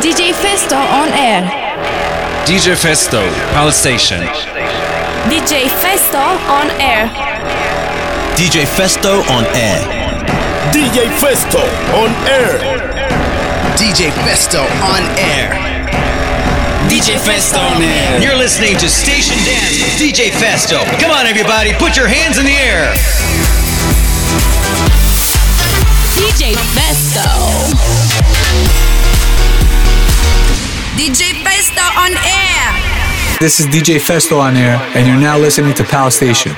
DJ Festo on air. DJ Festo, Pulse Station. DJ Festo on air. DJ Festo on air. DJ Festo on air. DJ Festo on air. DJ Festo on air. You're listening to Station Dance with DJ Festo. Come on, everybody, put your hands in the air. DJ Festo. on air. This is DJ Festo on air, and you're now listening to Pal Station.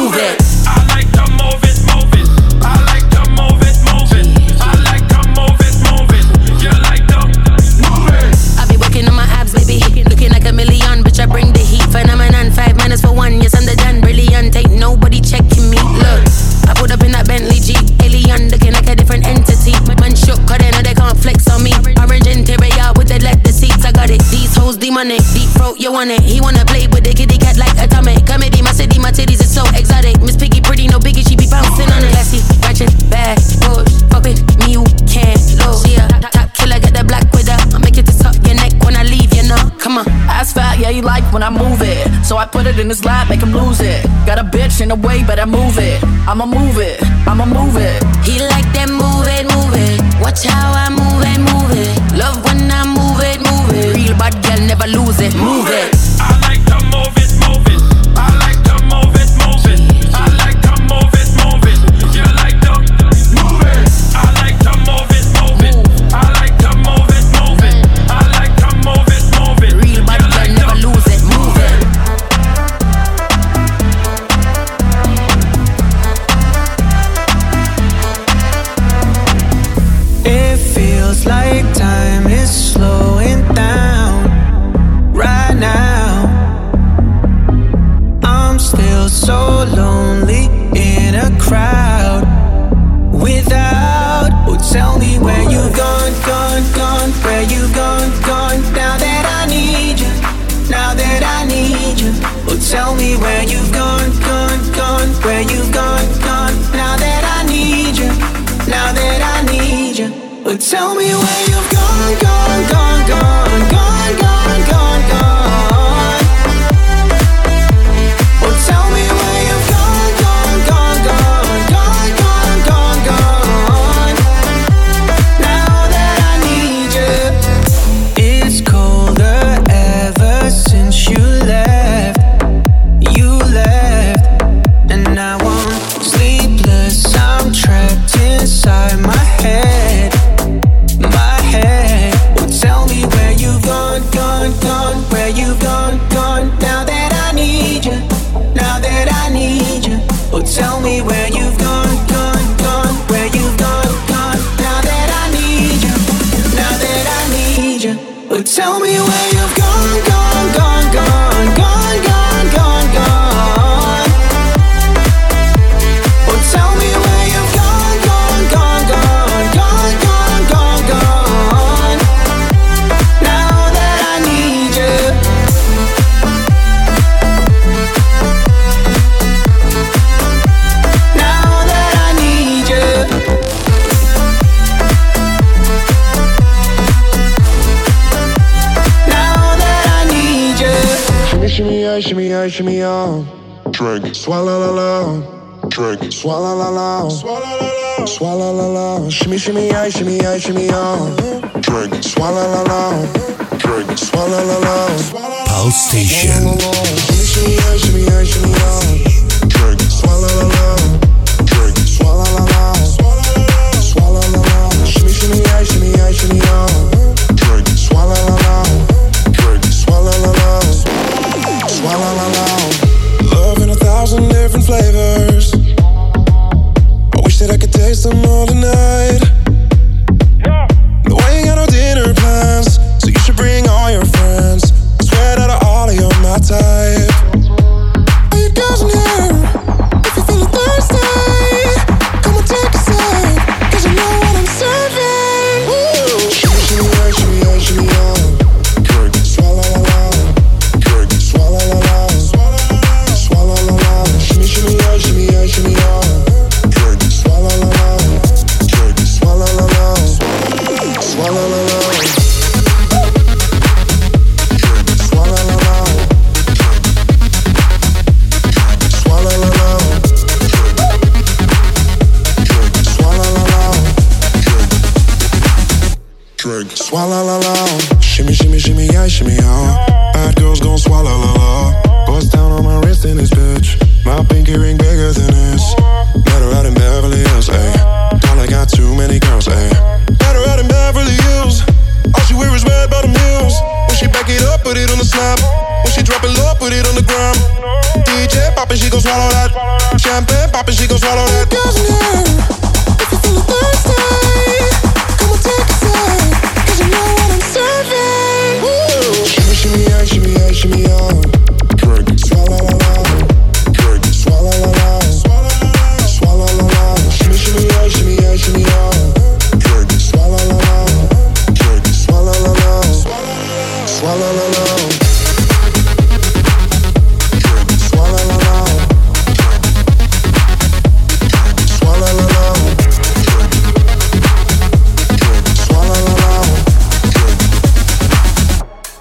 Move it. in the way, but I move it. I'ma move it. I'ma move it. He like that move it, move it. Watch how I move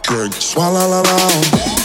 swallow swalla la la.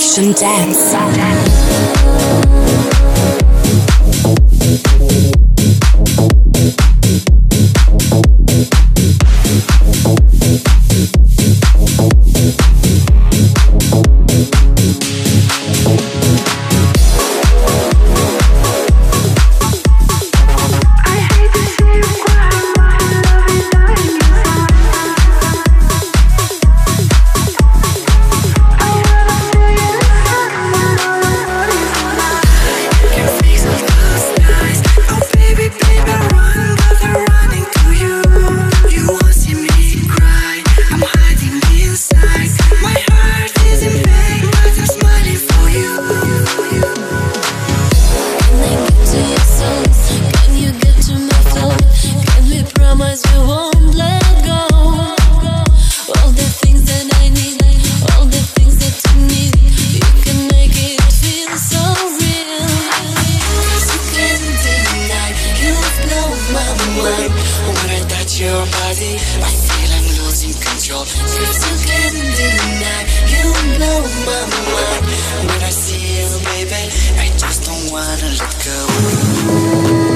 Station Dance. Things that I need, all the things that you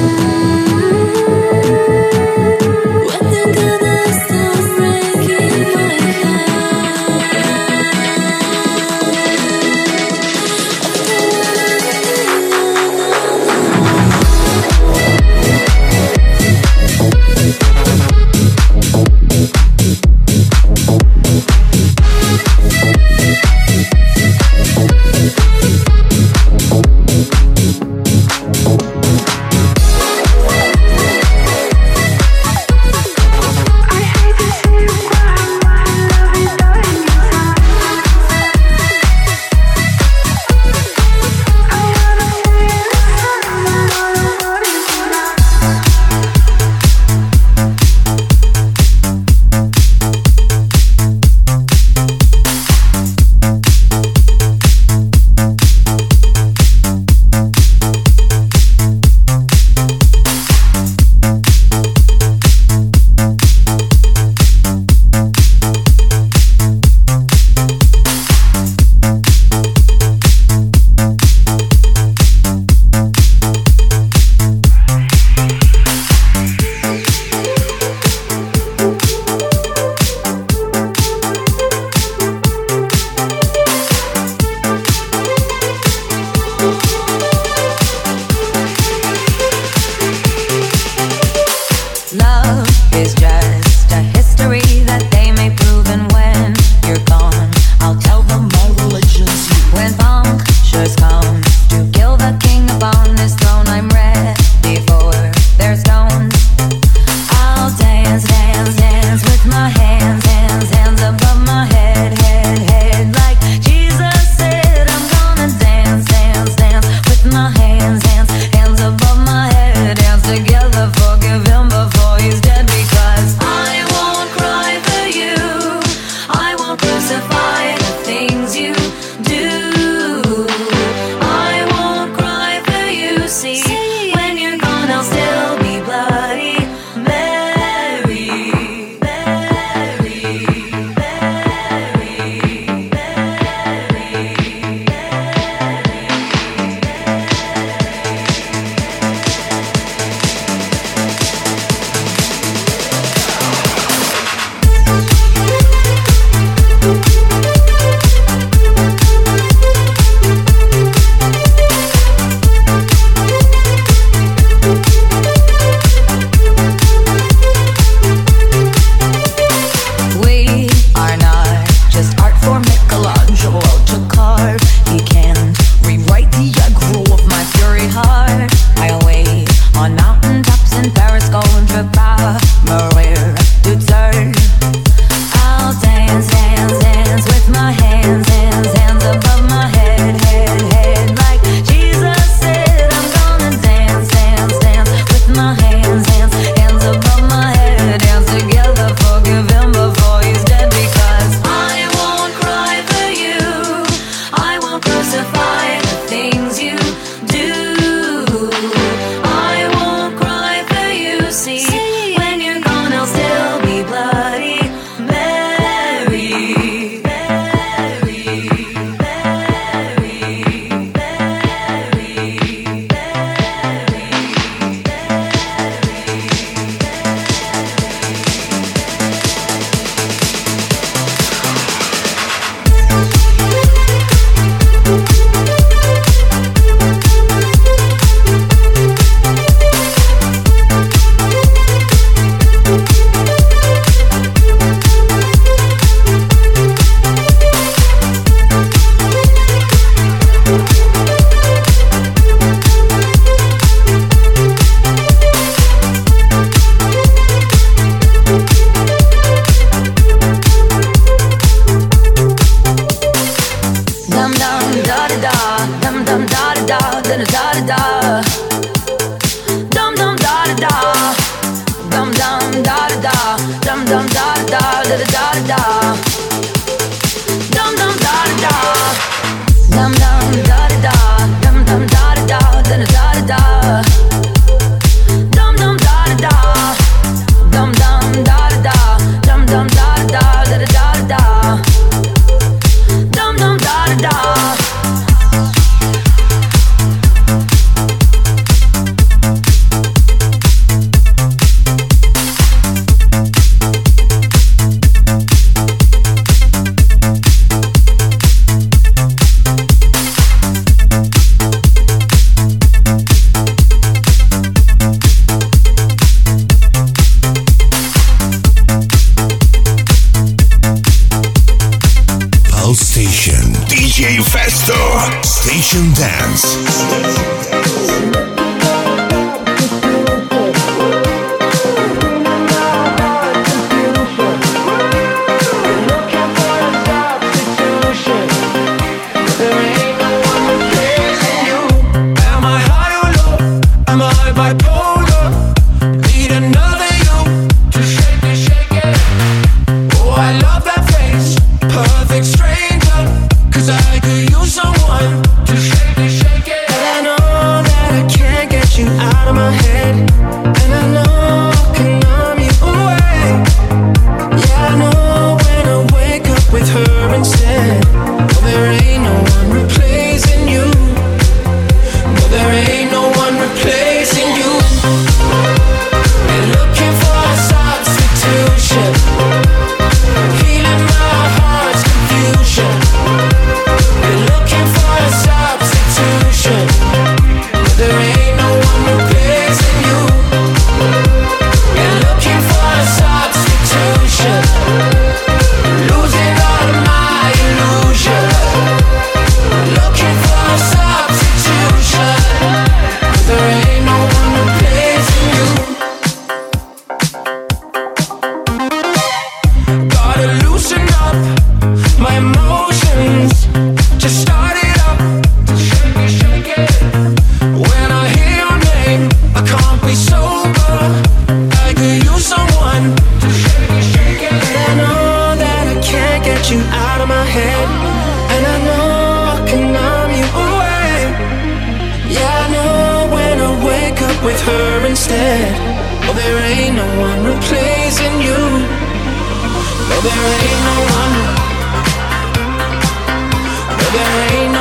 get you out of my head. And I know I can numb you away. Yeah, I know when I wake up with her instead. Oh, there ain't no one replacing you. No, there ain't no one. No, there ain't.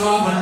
Going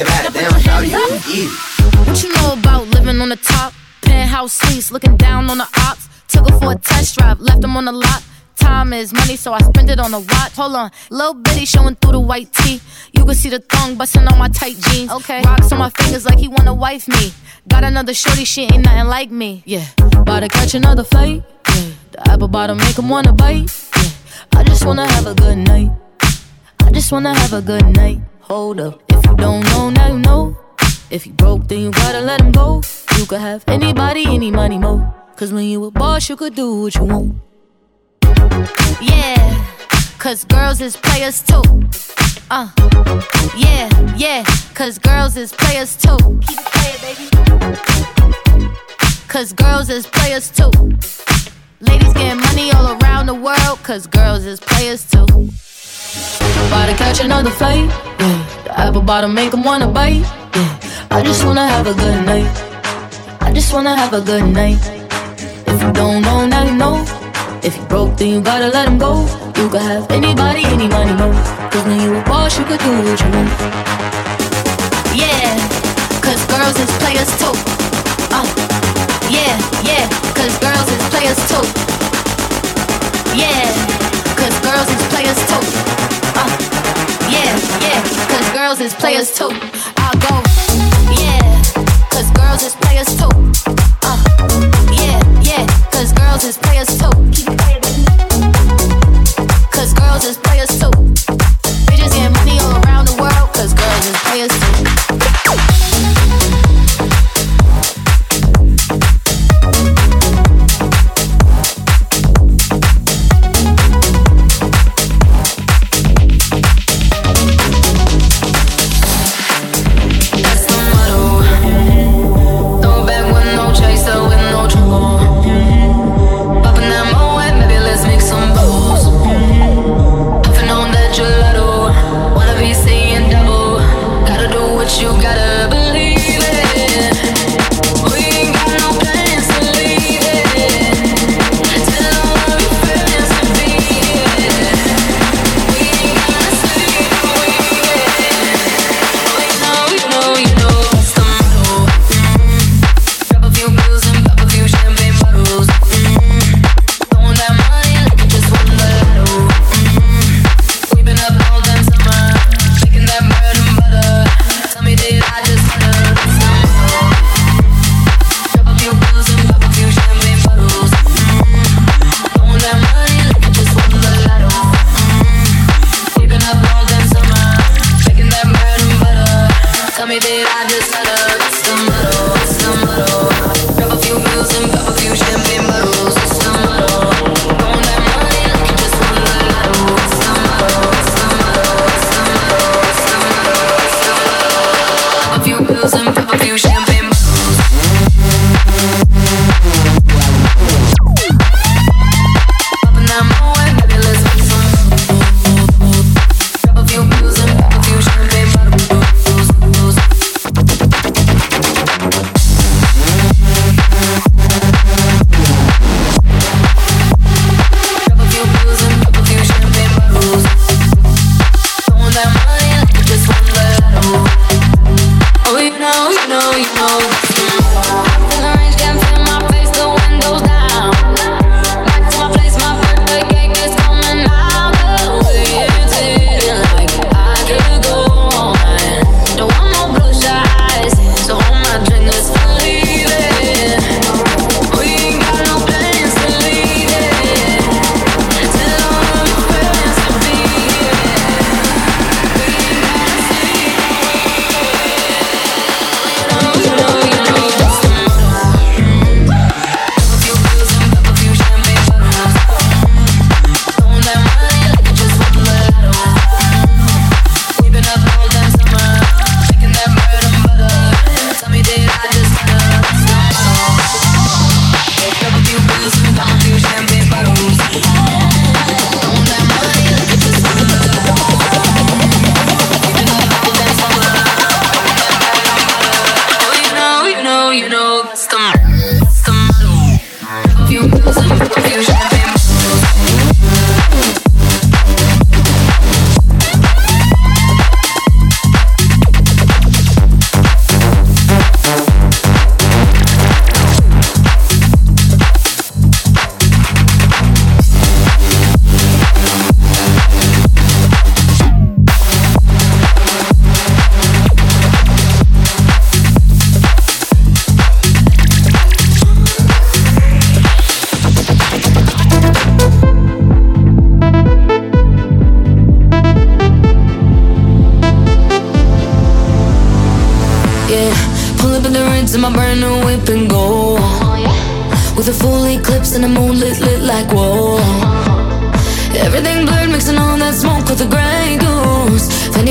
it. Poke it out, damn, shout you can eat it. What you know about living on the top? Penthouse suites, looking down on the ops. Took her for a test drive, left them on the lot. Time is money, so I spend it on a watch. Hold on, little bitty showing through the white tee. You can see the thong busting on my tight jeans. Okay, rocks on my fingers like he wanna wife me. Got another shorty, she ain't nothing like me. Yeah, about to catch another fight. Yeah, the apple bottom make him wanna bite. Yeah, I just wanna have a good night. I just wanna have a good night. Hold up, if you don't know, now you know. If you broke, then you gotta let him go. You could have anybody, any money, mo. Cause when you a boss, you could do what you want. Yeah, cause girls is players too. Uh, yeah, yeah, cause girls is players too. Keep it playing, baby. Cause girls is players too. Ladies getting money all around the world, cause girls is players too. To catch another flight, yeah. The apple bottom make 'em wanna bite, yeah. I just wanna have a good night. I just wanna have a good night. If you don't know, now you know. If you broke, then you gotta let him go. You could have anybody, any money, mo. Cause when you a boss, you could do what you want. Yeah, cause girls is players too. Uh, yeah, yeah, cause girls is players too. Yeah, cause girls is players too. Uh, yeah, yeah, cause girls is players too. I'll go. Yeah, cause girls is players too. Uh, yeah, yeah, cause girls is players too. Cause girls is players too. Bitches get money all around the world, cause girls is players too.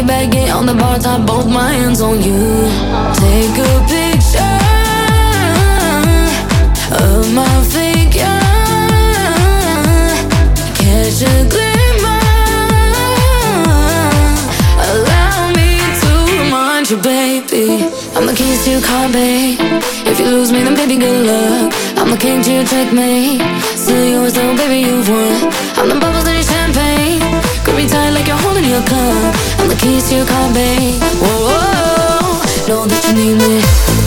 Baggy on the bar top, both my hands on you. Take a picture of my figure. Catch a glimmer. Allow me to remind you, baby. I'm the keys to your car, babe. If you lose me, then baby, good luck. I'm the king to your checkmate. Still yours, though, baby, you've won. I'm the bubbles in your champagne. Grip me tight like you're holding your cup. To your car, babe. Whoa, whoa. know that you need me.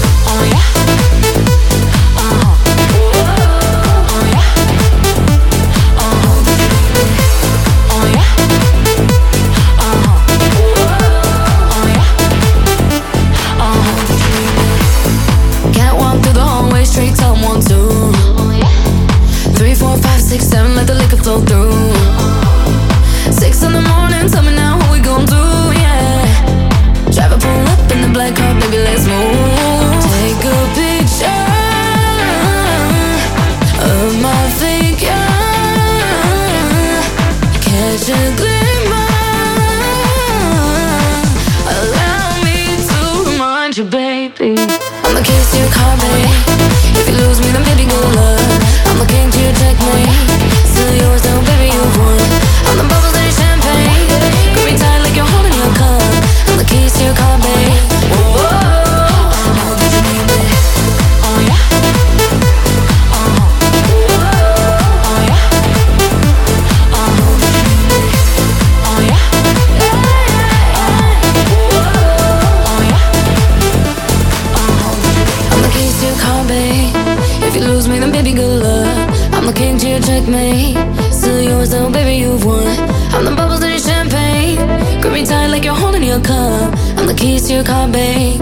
I'm the your. I'm the keys to your car, babe.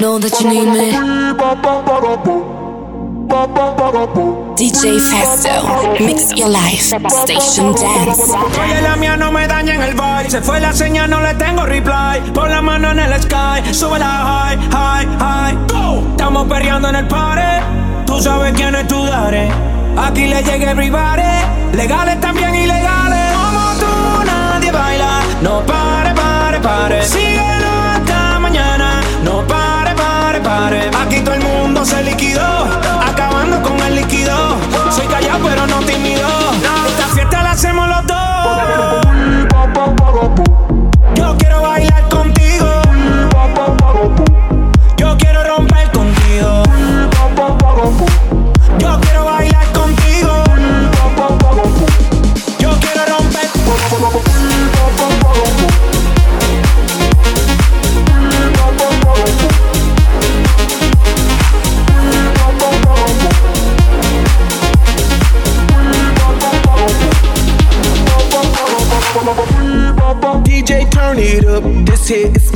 Know that you need me. DJ Festo, mix your life. Station Dance. Oye, la mía no me daña en el vibe. Se fue la señal, no le tengo reply. Pon la mano en el sky, sube la high, high, high. Estamos perreando en el party. Tú sabes quién es tu dare. Aquí le llega everybody. Legales también ilegales. Como tú nadie baila. No pare, pare, pare. Síguelo hasta mañana. No pare, pare, pare. Aquí todo el mundo se liquidó.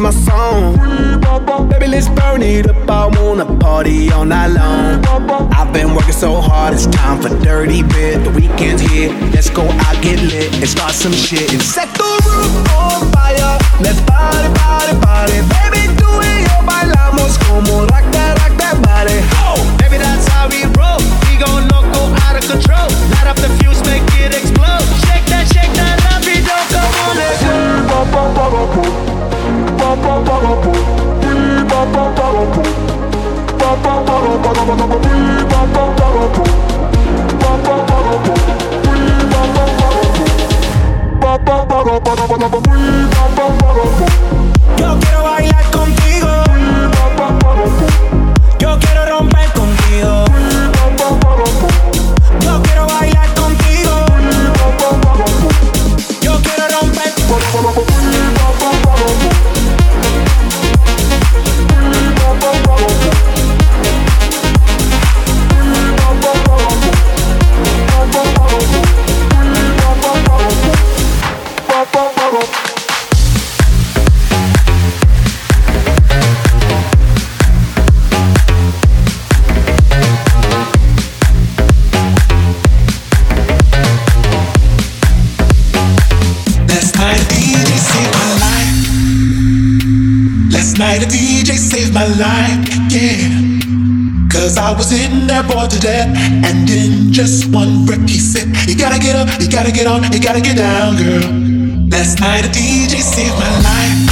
My song. Baby, let's burn it up. I wanna party all night long. I've been working so hard, it's time for dirty bit. The weekend's here. Let's go out, get lit, and start some shit. And set the roof on fire. Let's party, party, party. Baby, do it, yo, bailamos como rock that, rock that body. Oh, baby, that's how we roll. We gon' loco out of control. Light up the fuse, gotta get on, you gotta get down, girl. Last night a DJ saved my life.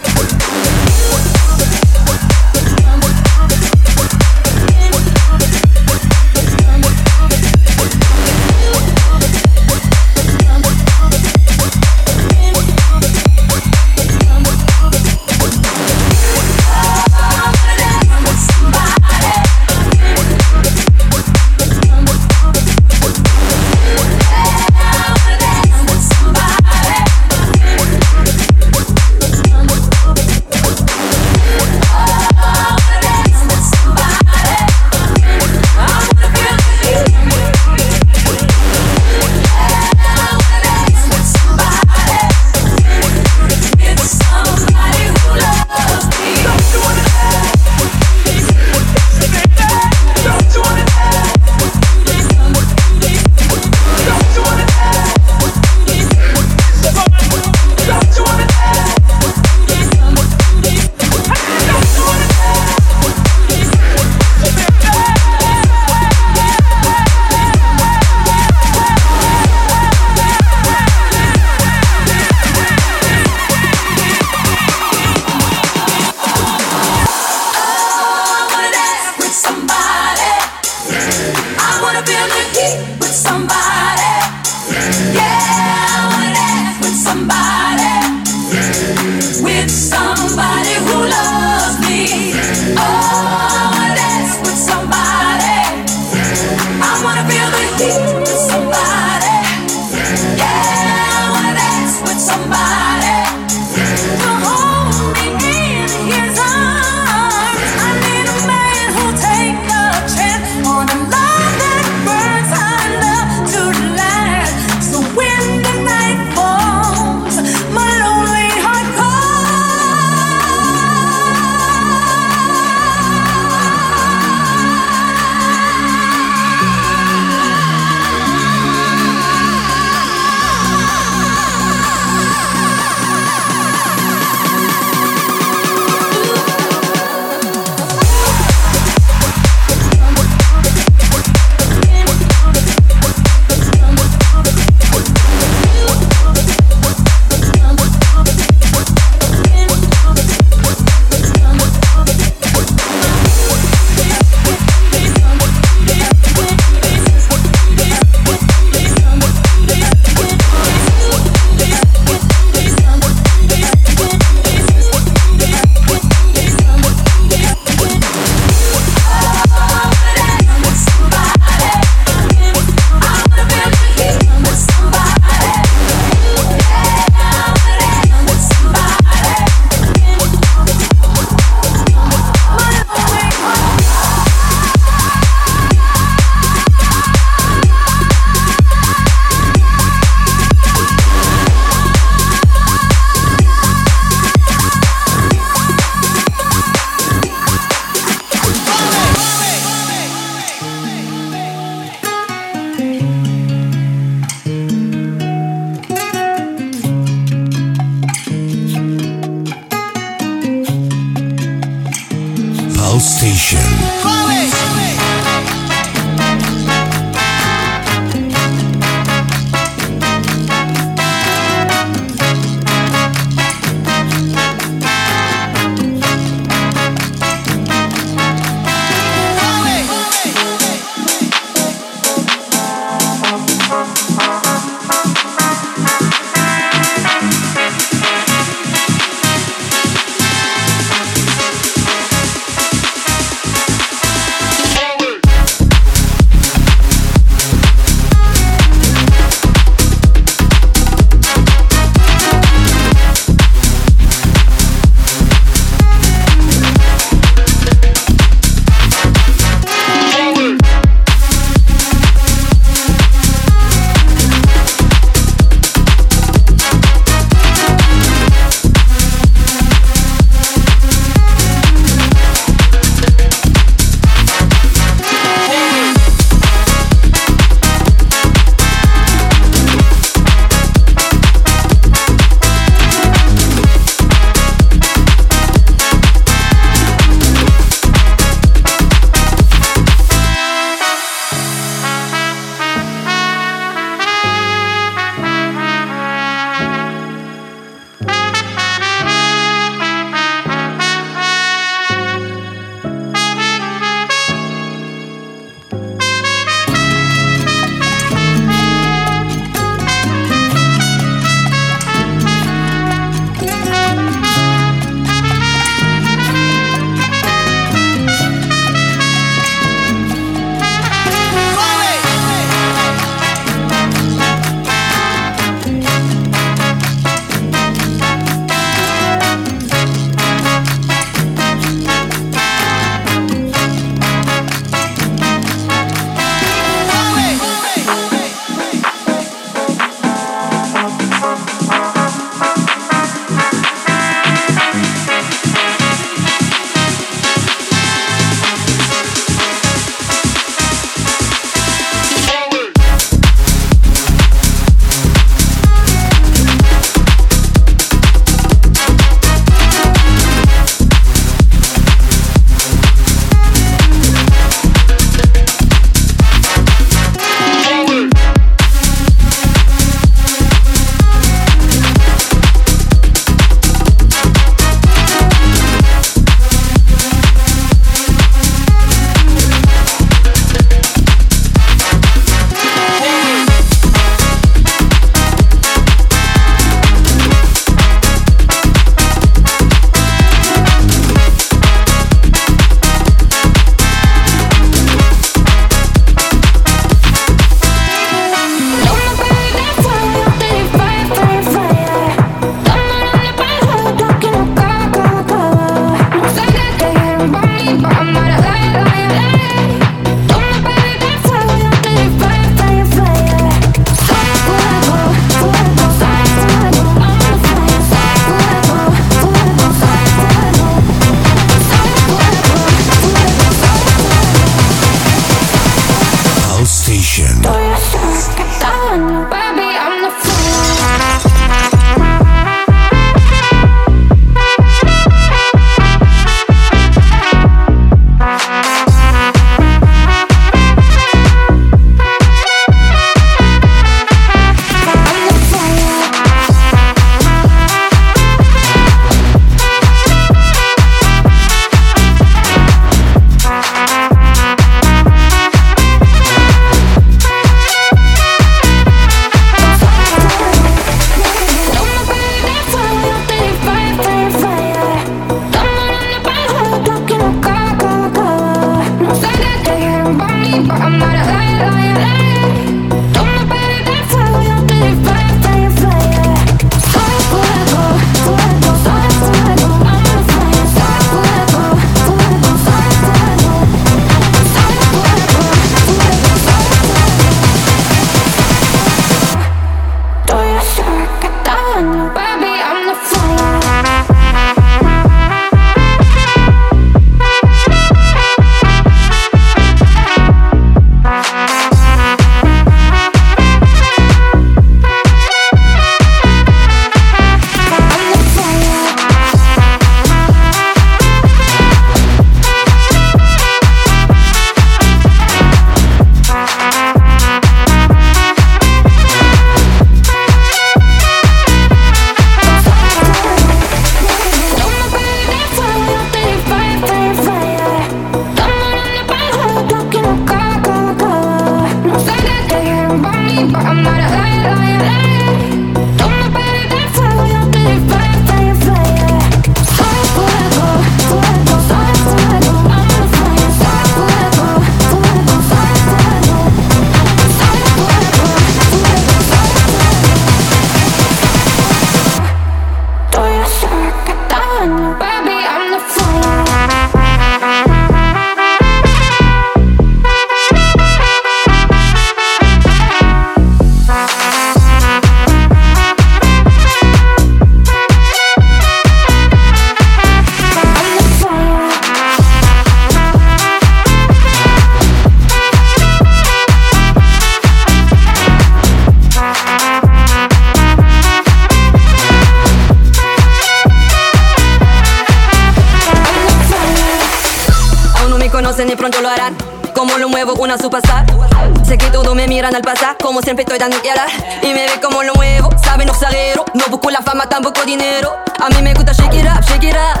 Siempre estoy dando que hablar. Y me ve como lo muevo, saben no exagero. No busco la fama, tampoco dinero. A mí me gusta shake it up, shake it up.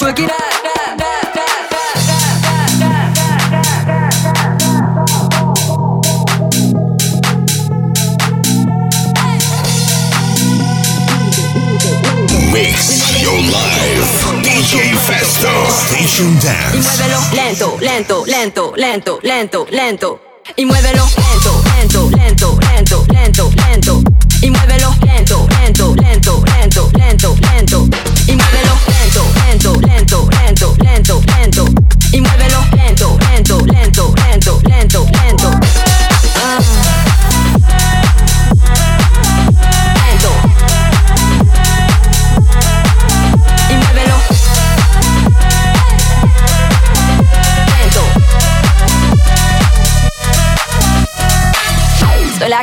Shake it up. Mix your life. DJ Festo. Station Y Dance. muévelo lento, lento, lento, lento, lento, lento. Y muévelo lento, lento, lento, lento, lento, lento. Y muévelo lento, lento, lento,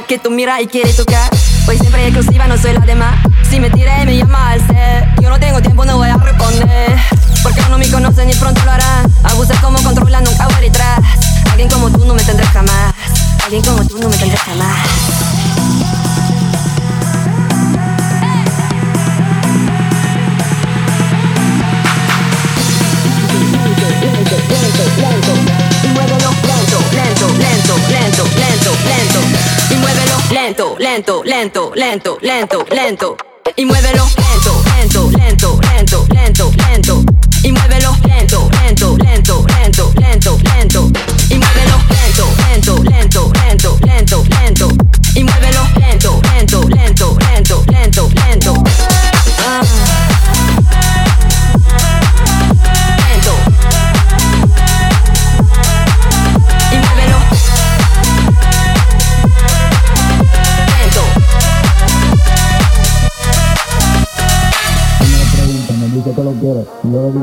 que tú miras y quieres tocar. Hoy siempre exclusiva, no soy la demás. Si me tira y me llama al ser, yo no tengo tiempo, no voy a responder. Porque no me conocen y pronto lo harán. Abusar como controla, nunca voy detrás. Alguien como tú no me tendrás jamás. Alguien como tú no me tendrás jamás. Lento, lento, lento, lento, lento. Y muévelo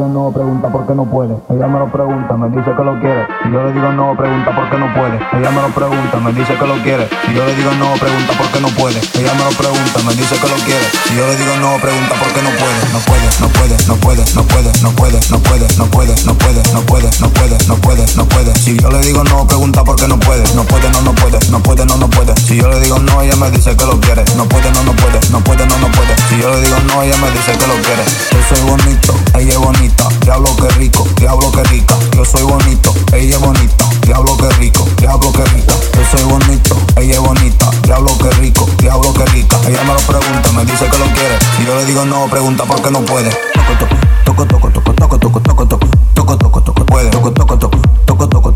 no, pregunta por qué no puede. Ella me lo pregunta, me dice que lo quiere. Y yo le digo no, pregunta por qué no puede. Ella me lo pregunta, me dice que lo quiere. Y yo le digo no, pregunta por qué no puede. Ella me lo pregunta, me dice que lo quiere. Y yo le digo no, pregunta por qué no puede. No puede, no puede, no puede, no puede, no puede, no puede, no puede, no puede, no puede, no puede, no puede, no puede. Si yo le digo no, pregunta por qué no puede. No puede, no, no puede, no puede, no, no puede. Si yo le digo no, ella me dice que lo quiere. No puede, no, no puede, no puede, no, no puede. Si yo le digo no, ella me dice que lo quiere. Yo soy bonito, ella es bonita. Diablo que rico, diablo que rica. Yo soy bonito, ella bonita. Diablo que rico, diablo que rica. Yo soy bonito, ella bonita. Diablo que rico, diablo que rica. Ella me lo pregunta, me dice que lo quiere. Si yo le digo no, pregunta por qué no puede. Toco, toco, toco, toco, toco, toco, toco, toco, toco, toco, toco, puede. Toco, toco, toco, toco, toco, toco, toco, toco,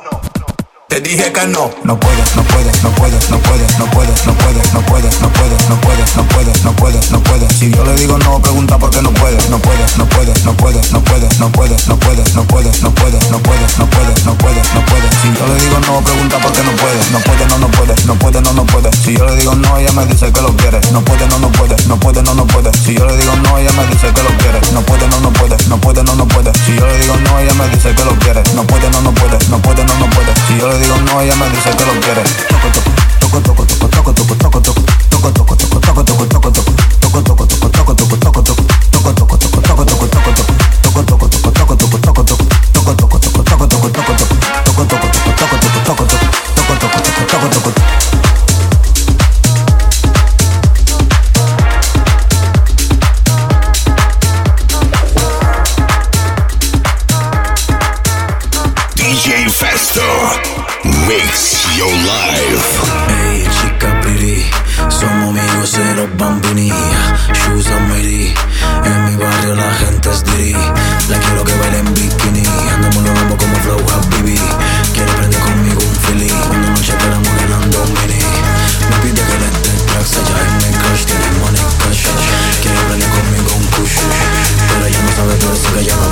Te dije que no. No puedes, no puedes, no puedes, no puedes, no puedes, no puedes, no puedes, no puedes, no puedes, no puedes, no puedes, no puedes. Si yo le digo no, pregunta por qué no puedes. No puedes, no puedes, no puedes, no puedes, no puedes, no puedes, no puedes, no puedes, no puedes, no puedes, no puedes, no puedes. Si yo le digo no, pregunta por qué no puedes. No puede, no, no puede, no puede, no, no puede. Si yo le digo no, ella me dice que lo quiere. No puede, no, no puede, no puede, no, no puede. Si yo le digo no, ella me dice que lo quiere. No puede, no, no puede, no puede, no, no puede. Si yo le digo no, ella me dice que lo quiere. No puede, no, no puede, no puede, no, no puede. Si digo no, ella me dice que lo quiere. Toco, toco, toco, toco, toco, toco, toco, toco, toco, toco, toco, toco, toco, toco, toco, toco, toco,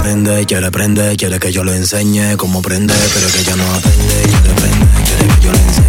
prende, quiere prende, quiere que yo le enseñe cómo prende, pero que ella no aprende, quiere prende, quiere que yo le enseñe